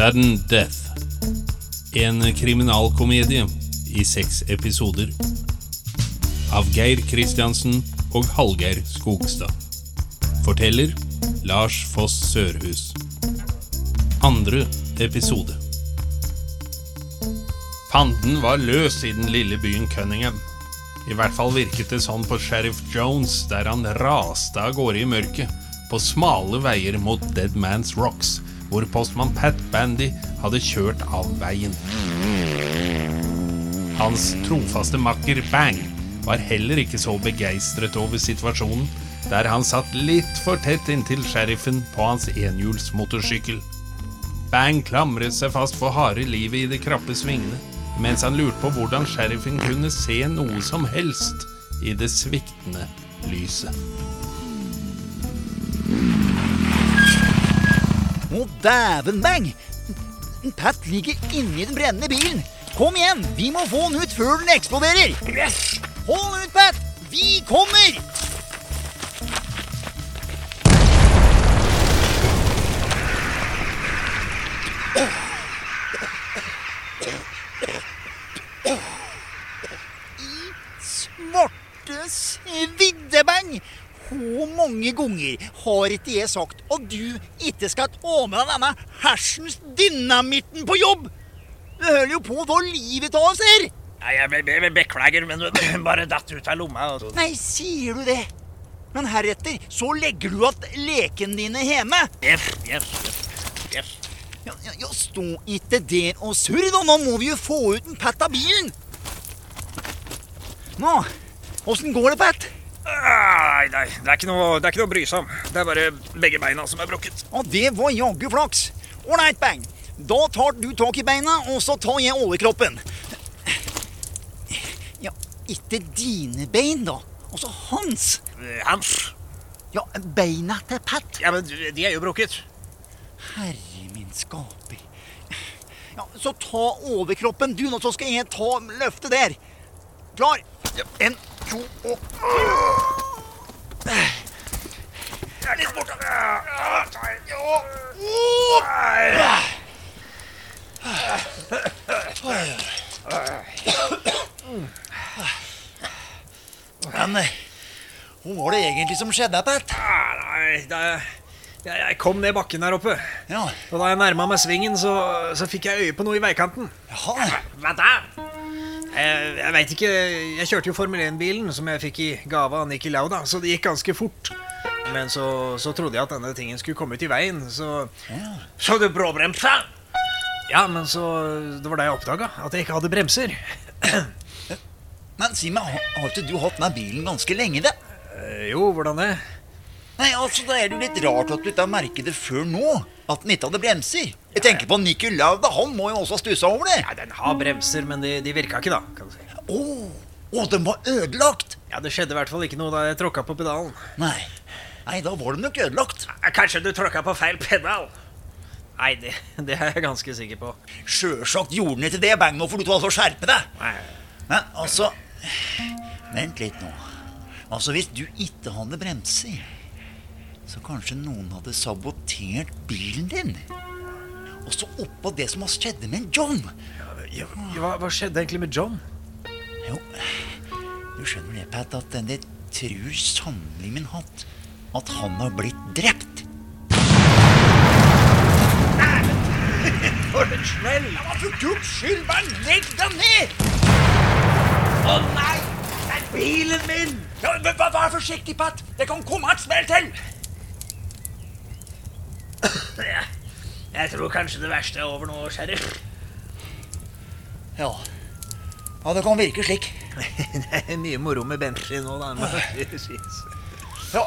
Sudden Death. En kriminalkomedie i seks episoder. Av Geir Kristiansen og Hallgeir Skogstad. Forteller Lars Foss Sørhus. Andre episode. Fanden var løs i den lille byen Cunningham. I hvert fall virket det sånn på sheriff Jones, der han raste av gårde i mørket, på smale veier mot Dead Man's Rocks, hvor postmann Pat Bandy hadde kjørt av veien. Hans trofaste makker Bang var heller ikke så begeistret over situasjonen, der han satt litt for tett inntil sheriffen på hans enhjulsmotorsykkel. Bang klamret seg fast for harde livet i de krappe svingene, mens han lurte på hvordan sheriffen kunne se noe som helst i det sviktende lyset. Å, dæven bang! Pat ligger inni den brennende bilen. Kom igjen, vi må få den ut før den eksploderer. Hold den ut, Pat! Vi kommer! Hvor mange ganger har ikke jeg sagt at du ikke skal ta med deg denne hersens dynamitten på jobb? Du holder jo på å ta livet av oss her! Nei, jeg be be beklager, men bare datt ut av lomma. og- Nei, sier du det? Men heretter så legger du att leken dine hjemme. Yes, yes, yes, yes. Ja, ja, ja, Stå ikke der og surr, da. Nå må vi jo få ut en Pat av bilen. Nå, åssen går det, Pat? Nei, nei, det er, ikke noe, det er ikke noe å bry seg om. Det er bare begge beina som er brukket. Ja, det var jaggu flaks. Ålreit, Bang. Da tar du tak i beina, og så tar jeg overkroppen. Ja, ikke dine bein, da. Altså hans. Eh, Hans. Ja, beina til Pat. Ja, men de er jo brukket. Herre min skaper. Ja, Så ta overkroppen, du, nå, så skal jeg ta løftet der. Klar? En, to og Litt bort, da. Ja. Men eh, hva var det egentlig som skjedde, Pat? Ah, nei, det. Jeg, kom ned bakken her oppe. Ja, Og da jeg nærma meg svingen, så, så fikk jeg øye på noe i veikanten. jaha. Vent, da? Jeg, jeg veit ikke. Jeg kjørte jo Formel 1-bilen som jeg fikk i gave av Nikki Lauda, så det gikk ganske fort. Men så, så trodde jeg at denne tingen skulle komme ut i veien, så Ja. Så du bråbremsa? Ja, men så Det var da jeg oppdaga at jeg ikke hadde bremser. Men si meg, har, ikke du hatt med bilen ganske lenge, det? Eh, jo, hvordan det? Nei, altså, Da er det jo litt rart at du ikke har merket det før nå. At den ikke hadde bremser. Jeg tenker på Nicky Lauda. Han må jo også ha stussa over det. Ja, Den har bremser, men de, de virka ikke, da. kan du si. Å, å, den var ødelagt! Ja, Det skjedde i hvert fall ikke noe da jeg tråkka på pedalen. Nei, Nei, da var den nok ødelagt. Kanskje du tråkka på feil pedal? Nei, det, det er jeg ganske sikker på. Sjølsagt gjorde den ikke det, Bang, får du ta og skjerpe deg. Nei. Men altså Vent litt nå. Altså, hvis du ikke hadde bremser, så kanskje noen hadde sabotert bilen din. Og så oppå det som skjedde skjedd med John. Ja, hva, hva skjedde egentlig med John? Jo, du skjønner det, Pat, at denne det tror sannelig min hatt at han har blitt drept. For en smell! Ja, for guds skyld, bare legg deg ned! Å nei! Det er bilen min! Ja, vær forsiktig, Pat. Det kan komme et smell til. Ja, Jeg tror kanskje det verste er over nå, sheriff. Ja. ja, det kan virke slik. Det er mye moro med Bentley nå, da. Ja.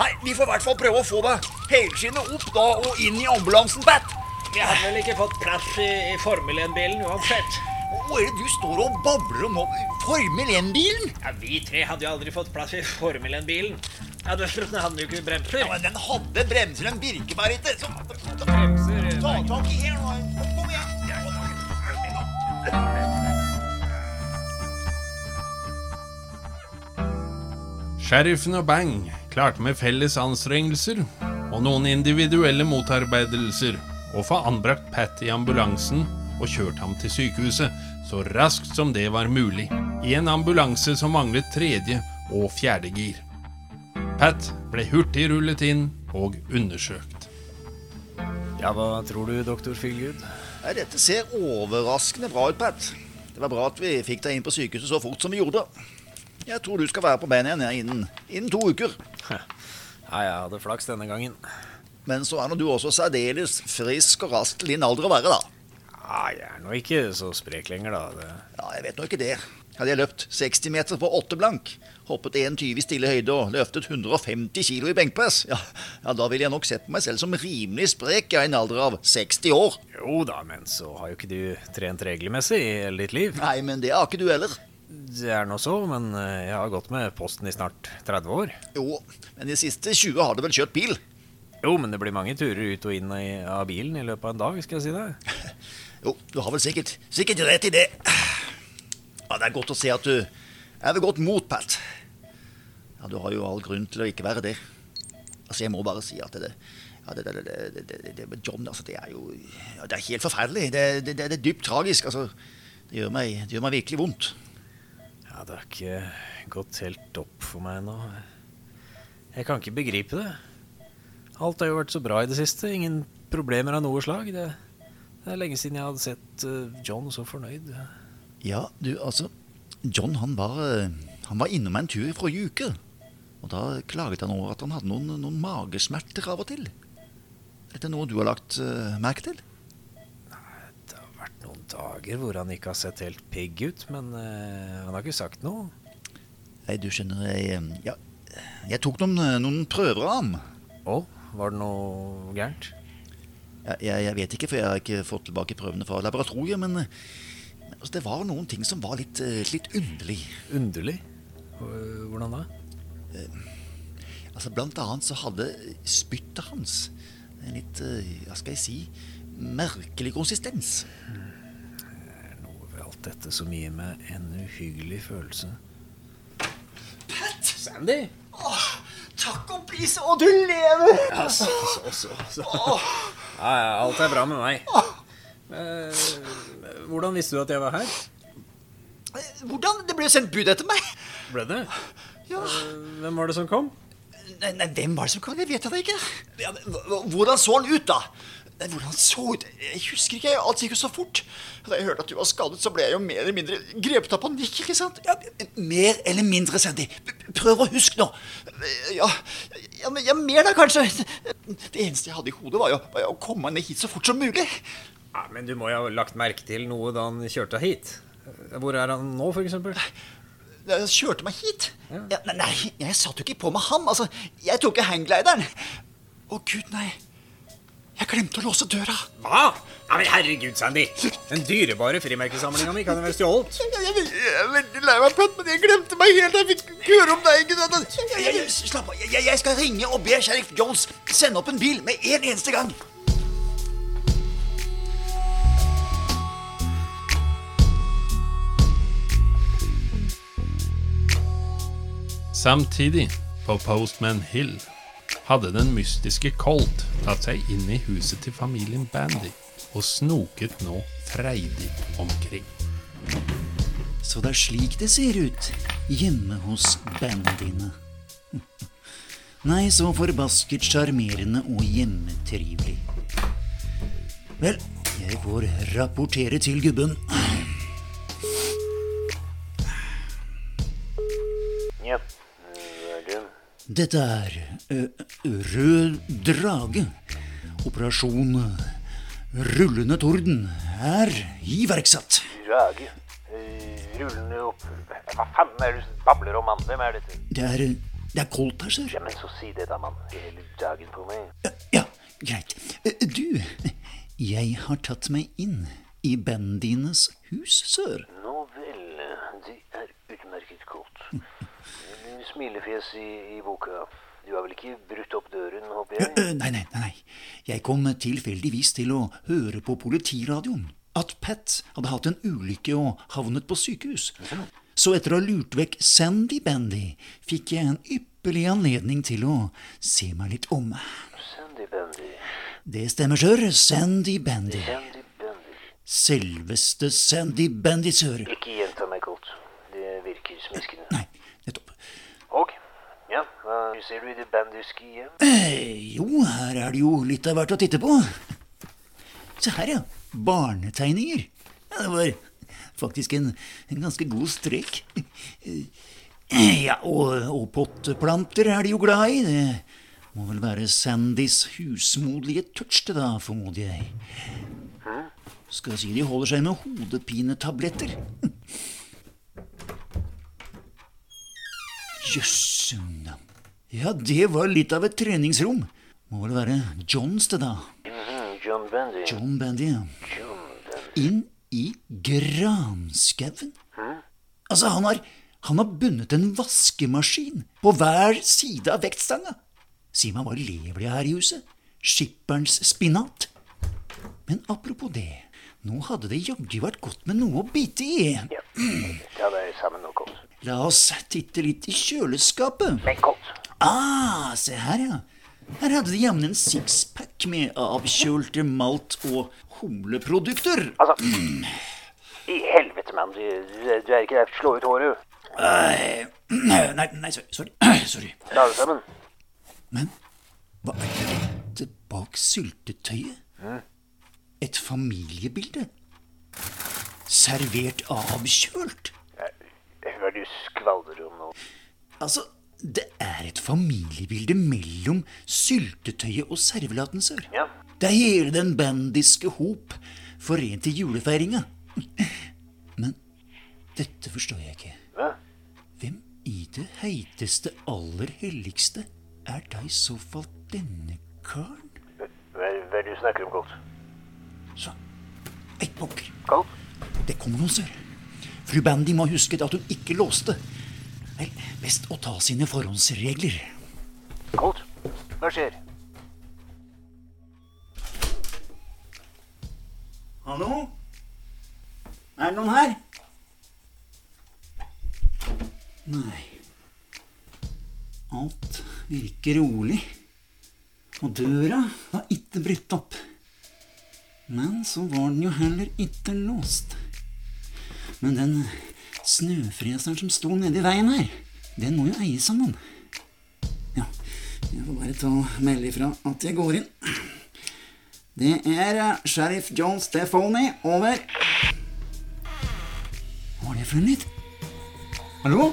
Nei, vi får i hvert fall prøve å få deg helskinnet opp da og inn i ambulansen, Pat. Vi hadde vel ikke fått plass i, i Formel 1-bilen uansett. Hva er det du står og babler om nå? Formel 1-bilen? Ja, Vi tre hadde jo aldri fått plass i Formel 1-bilen. Ja, Dessuten hadde den jo ikke bremser. Ja, men den hadde bremser, den virker bare ikke. Så Bremser ta tak i her nå. Kom, igjen. Sheriffen og Bang klarte med felles anstrengelser og noen individuelle motarbeidelser å få anbrakt Pat i ambulansen og kjørt ham til sykehuset så raskt som det var mulig, i en ambulanse som manglet tredje og fjerde gir. Pat ble hurtig rullet inn og undersøkt. Ja, hva tror du, doktor Feelgood? Dette ser overraskende bra ut, Pat. Det var bra at vi fikk deg inn på sykehuset så fort som vi gjorde. Jeg tror du skal være på beina igjen innen, innen to uker. Ja, jeg hadde flaks denne gangen. Men så er nå du også særdeles frisk og rask til din alder å være, da. Ja, jeg er nå ikke så sprek lenger, da. Det... Ja, jeg vet nå ikke det. Hadde jeg løpt 60 meter på åtte blank, hoppet 1,20 i stille høyde og løftet 150 kilo i benkpress, ja, ja, da ville jeg nok sett på meg selv som rimelig sprek i en alder av 60 år. Jo da, men så har jo ikke du trent regelmessig i hele ditt liv. Nei, men det har ikke du heller. Det er nå så, men eh, jeg har gått med posten i snart 30 år. Jo, men de siste 20 har du vel kjørt bil? Jo, men det blir mange turer ut og inn av bilen i løpet av en dag, skal jeg si deg. Jo, du har vel sikkert, sikkert rett i det. Ja, Det er godt å se at du er ved godt mot, Pat. Ja, Du har jo all grunn til å ikke være det. Altså, Jeg må bare si at det, ja, det, det, det, det, det med John altså, det er jo ja, det er helt forferdelig. Det, det, det, er dypt tragisk. altså. Det gjør, meg, det gjør meg virkelig vondt. Ja, det har ikke gått helt opp for meg ennå. Jeg kan ikke begripe det. Alt har jo vært så bra i det siste. Ingen problemer av noe slag. Det, det er lenge siden jeg hadde sett eh, John så fornøyd. Ja, du, altså John han var, eh, han var innom en tur i forrige uke. Og da klaget han over at han hadde noen, noen magesmerter av og til. Er dette noe du har lagt uh, merke til? Det har vært noen dager hvor han ikke har sett helt pigg ut, men uh, han har ikke sagt noe. Nei, du skjønner, jeg, ja, jeg tok noen, noen prøver av ham. Å, var det noe gærent? Jeg, jeg, jeg vet ikke, for jeg har ikke fått tilbake prøvene fra laboratoriet, men, eh, men altså, det var noen ting som var litt, eh, litt underlig. Underlig? Hvordan da? Altså, blant annet så hadde spyttet hans en litt, eh, hva skal jeg si, merkelig konsistens. Er noe ved alt dette som gir meg en uhyggelig følelse? Pat! Sandy? Takk og pris, og du lever! Ja, så, så, så. Ja, ja, alt er bra med meg. Eh, hvordan visste du at jeg var her? Hvordan? Det ble jo sendt bud etter meg. Ble det? Ja. Eh, Hvem var det som kom? Nei, nei, hvem var det som kom? Det vet jeg da ikke. Hvordan så han ut, da? Nei, Hvordan så ut? Jeg husker ikke. Alt gikk jo så fort. Da jeg hørte at du var skadet, så ble jeg jo mer eller mindre grepet av panikk. ikke sant? Ja, mer eller mindre, Sandy. Prøv å huske nå. Ja, ja, ja, mer da, kanskje. Det eneste jeg hadde i hodet, var jo, var jo å komme meg ned hit så fort som mulig. Ja, men du må jo ha lagt merke til noe da han kjørte hit. Hvor er han nå, eksempel? Jeg kjørte meg hit. Ja, nei, jeg satt jo ikke på med ham. Altså, jeg tok jo hangglideren. Å, gud, nei. Jeg glemte å låse døra. Hva? Ja, men herregud, Sandy. Den dyrebare frimerkesamlinga mi kan jo være stjålet. Jeg, er veldig lei meg, Pat, men jeg glemte meg helt. Jeg fikk høre om deg. ikke sant? Jeg, jeg, slapp av. Jeg, jeg skal ringe og be sheriff Jones sende opp en bil med en eneste gang. Samtidig, på Postman Hill, hadde den mystiske Colt tatt seg inn i huset til familien Bandy og snoket nå freidig omkring. Så det er slik det ser ut hjemme hos bandyene. Nei, så forbasket sjarmerende og hjemmetrivelig. Vel, jeg får rapportere til gubben. Ja, det er det? Dette er Rød drage. Operasjon Rullende torden er iverksatt. Drage. Eh, rullende opp Hva faen er det du babler om, mann? Hvem er dette? Det er, det er koldt her, sir. Ja, men så si det da, mann. Hele dagen på meg. Ja, greit. Eh, Du, jeg har tatt meg inn i bandyenes hus, sør. Nå vel, det er utmerket godt. Smilefjes i, i boka. Du har vel ikke brutt opp døren, håper jeg? Nei, nei, nei. Jeg kom tilfeldigvis til å høre på politiradioen at Pat hadde hatt en ulykke og havnet på sykehus. Så etter å ha lurt vekk Sandy Bandy, fikk jeg en ypperlig anledning til å se meg litt om. Sandy Bandy. Det stemmer, sør. Sandy Bandy. Sandy Bandy. Selveste Sandy Bandy, sør. Ikke gjenta meg, godt. Det virker smiskende. Nei, nettopp. Og? Ja, hva ser du i det bandyske hjem? Eh, jo, her er det jo litt av hvert å titte på. Se her, ja. Barnetegninger. Ja, det var faktisk en, en ganske god strek. Eh, Ja, og, og potteplanter er de jo glad i. Det må vel være Sandys husmoderlige touch det, da, formoder jeg. Skal si de holder seg med hodepinetabletter. Navn. Ja, det var litt av et treningsrom. Må vel være Johns, det, da. Mhm, John Bandy. John Bandy, ja. John Bandy. Inn i granskauen. Altså, han har, han har bundet en vaskemaskin på hver side av vektstanga. Si meg, hva lever de her i huset? Skipperens spinat? Men apropos det, nå hadde det jaggu vært godt med noe å bite i. Ja, ta deg sammen nå, Colt. La oss titte litt i kjøleskapet. Ah, se her, ja. Her hadde de jammen en sixpack med avkjølte malt- og humleprodukter. altså I helvete, mann. Du, du, du er ikke der for å slå ut håret. du. Nei, nei, sorry. Sorry. sorry. Ta det sammen. Men hva er dette bak syltetøyet? Et familiebilde? Servert avkjølt? Hva er det du skvaldrer om nå? Altså, det er et familiebilde mellom syltetøyet og servelaten, sør. Ja. Det er hele den bandiske hop forent i julefeiringa. Men dette forstår jeg ikke. Hva? Hvem i det heiteste, aller helligste er da i så fall denne karen? Hva, hva er det du snakker om, Colt? Så, ei pokker. Colt? Det kommer noen, sør. Fru Bandy må ha husket at hun ikke låste. Vel, best å ta sine forhåndsregler. Holt, Hva skjer? Hallo? Er det noen her? Nei. Alt virker rolig. Og døra var ikke brutt opp. Men så var den jo heller ikke låst. Men den snøfreseren som sto nedi veien her, den må jo eies av noen. Ja, jeg får bare ta og melde ifra at jeg går inn. Det er eh, sheriff John Stefani. Over. Hva var det for en lyd? Hallo?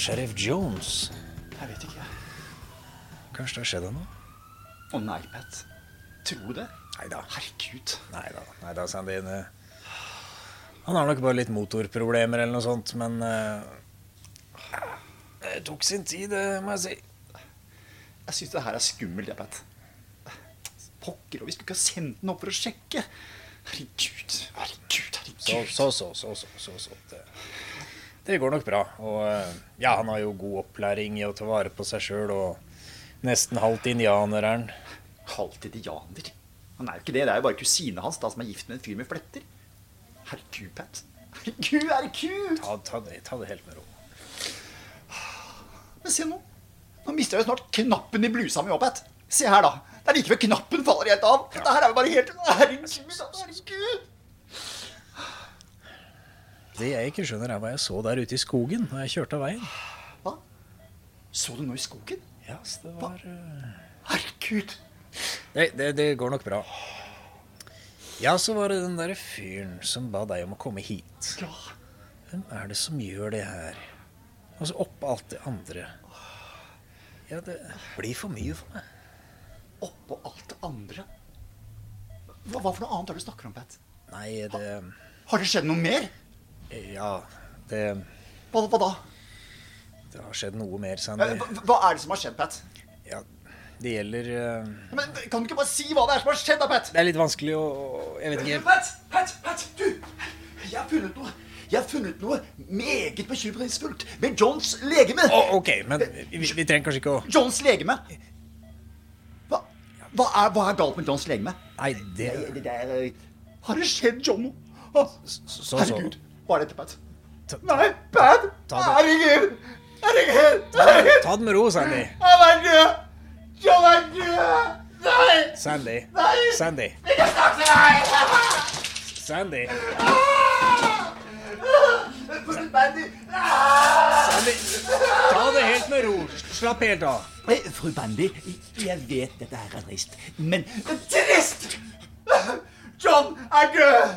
Av sheriff Jones? Jeg vet ikke. Kanskje det har skjedd noe? Å nei, Pat. Tror du det? Neida. Herregud. Nei da, nei da, Sandy. Han har nok bare litt motorproblemer eller noe sånt, men uh, Det tok sin tid, det må jeg si. Jeg syns det her er skummelt, jeg, Pat. Pokker, og vi skulle ikke ha sendt den opp for å sjekke. Herregud, herregud, Så, herregud. så, så, så, så, så, så. Det, det går nok bra. Og eh, ja, han har jo god opplæring i å ta vare på seg sjøl, og nesten halvt indianer er han. Halvt indianer. Han er jo ikke det. Det er jo bare kusina hans da som er gift med en fyr med fletter. Herregud, Pat. Herregud, herregud! Ta, ta, det, ta det helt med ro. Men se nå. Nå mister jeg jo snart knappen i blusa mi òg, Pat. Se her, da. Det er like før knappen faller helt av. Dette her er jo bare helt Herregud, herregud. Det jeg ikke skjønner, er hva jeg så der ute i skogen da jeg kjørte av veien. Hva? Så du noe i skogen? Ja, yes, det var uh... Herregud. det, det, det går nok bra. Ja, så var det den derre fyren som ba deg om å komme hit. Ja. Hvem er det som gjør det her? Altså oppå alt det andre. Ja, det blir for mye for meg. Oppå alt det andre. Hva, hva for noe annet er det du snakker om, Pat? Nei, det Har det skjedd noe mer? Ja, det, Hva, hva da? det har skjedd noe mer, Sandy. Hva, hva er det som har skjedd, Pat? Ja, det gjelder uh... Men Kan du ikke bare si hva det er som har skjedd, da, Pat? Det er litt vanskelig å Jeg vet ikke Pat, Pat, Pat, du! Jeg har funnet noe. Jeg har funnet noe meget bekymringsfullt med Johns legeme. Å, OK, men vi, vi trenger kanskje ikke å Johns legeme. Hva, hva, er, hva er galt med Johns legeme? Nei, det Det, det eh, Har det skjedd John noe? Så, så. Herregud. til Pat? Nei, Pat! Herregud! Herregud! Ta det med ro, Sandy. Han er død! John er død! Nei! Sandy. Nei! Sandy. Ikke snakk til meg! Sandy. Bandy! Sandy. Ta det helt med ro. Slapp helt av. Fru Bandy, jeg vet dette her er trist, men Trist! John er død!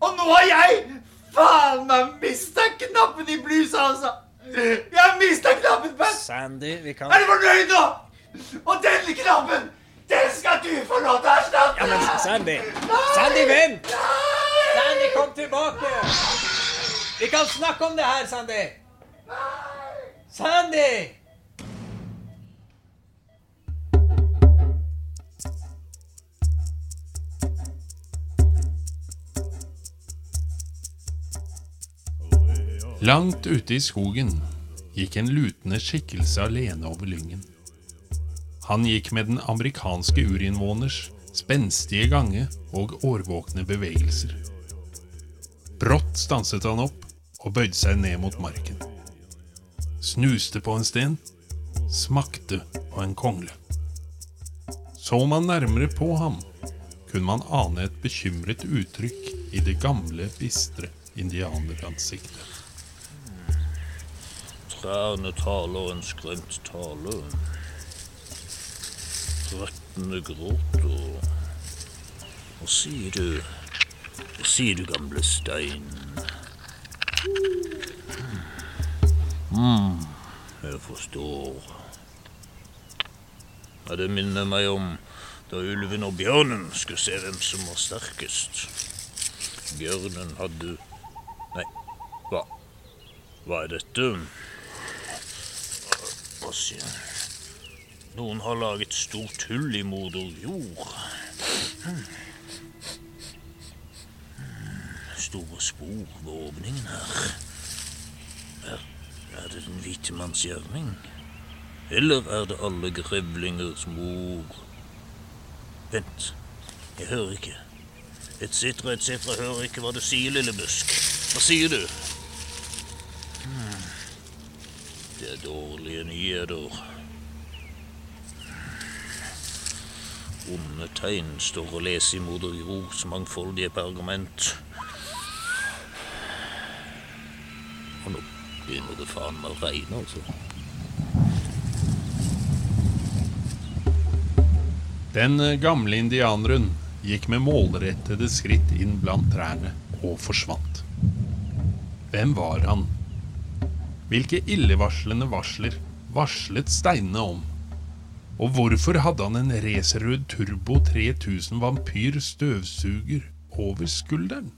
Og nå er jeg faen meg mista knappen i blusa, altså! Jeg mista knappen, Pat! Sandy, vi kan Er du fornøyd nå? Og denne knappen, den skal du få lov til å erstatte! Ja, men Sandy. Nei! Sandy, vent! Sandy, kom tilbake! Vi kan snakke om det her, Sandy. Nei! Sandy! Langt ute i skogen gikk en lutende skikkelse alene over lyngen. Han gikk med den amerikanske urinnvåners spenstige gange og årvåkne bevegelser. Brått stanset han opp og bøyde seg ned mot marken. Snuste på en sten, smakte på en kongle. Så man nærmere på ham, kunne man ane et bekymret uttrykk i det gamle, bistre indianeransiktet. Trærne taler en skremt tale. Røttene gråter. Hva sier du? Hva sier du, gamle stein? mm, jeg forstår. Ja, det minner meg om da ulven og bjørnen skulle se hvem som var sterkest. Bjørnen hadde Nei, hva? Hva er dette? Hva Noen har laget stort hull i moder jord. Store spor ved åpningen her. Er, er det den hvite manns gjerning? Eller er det alle grevlingers mor? Vent, jeg hører ikke. Et cetera, et cetera, hører ikke hva du sier, lille busk. Hva sier du? Hmm. Det er dårlige nyheter. Onde tegn står å lese i moder jords mangfoldige pergament. Og nå begynner det faen meg å regne, altså. Den gamle indianeren gikk med målrettede skritt inn blant trærne og forsvant. Hvem var han? Hvilke illevarslende varsler varslet steinene om? Og hvorfor hadde han en racerrød Turbo 3000 vampyr støvsuger over skulderen?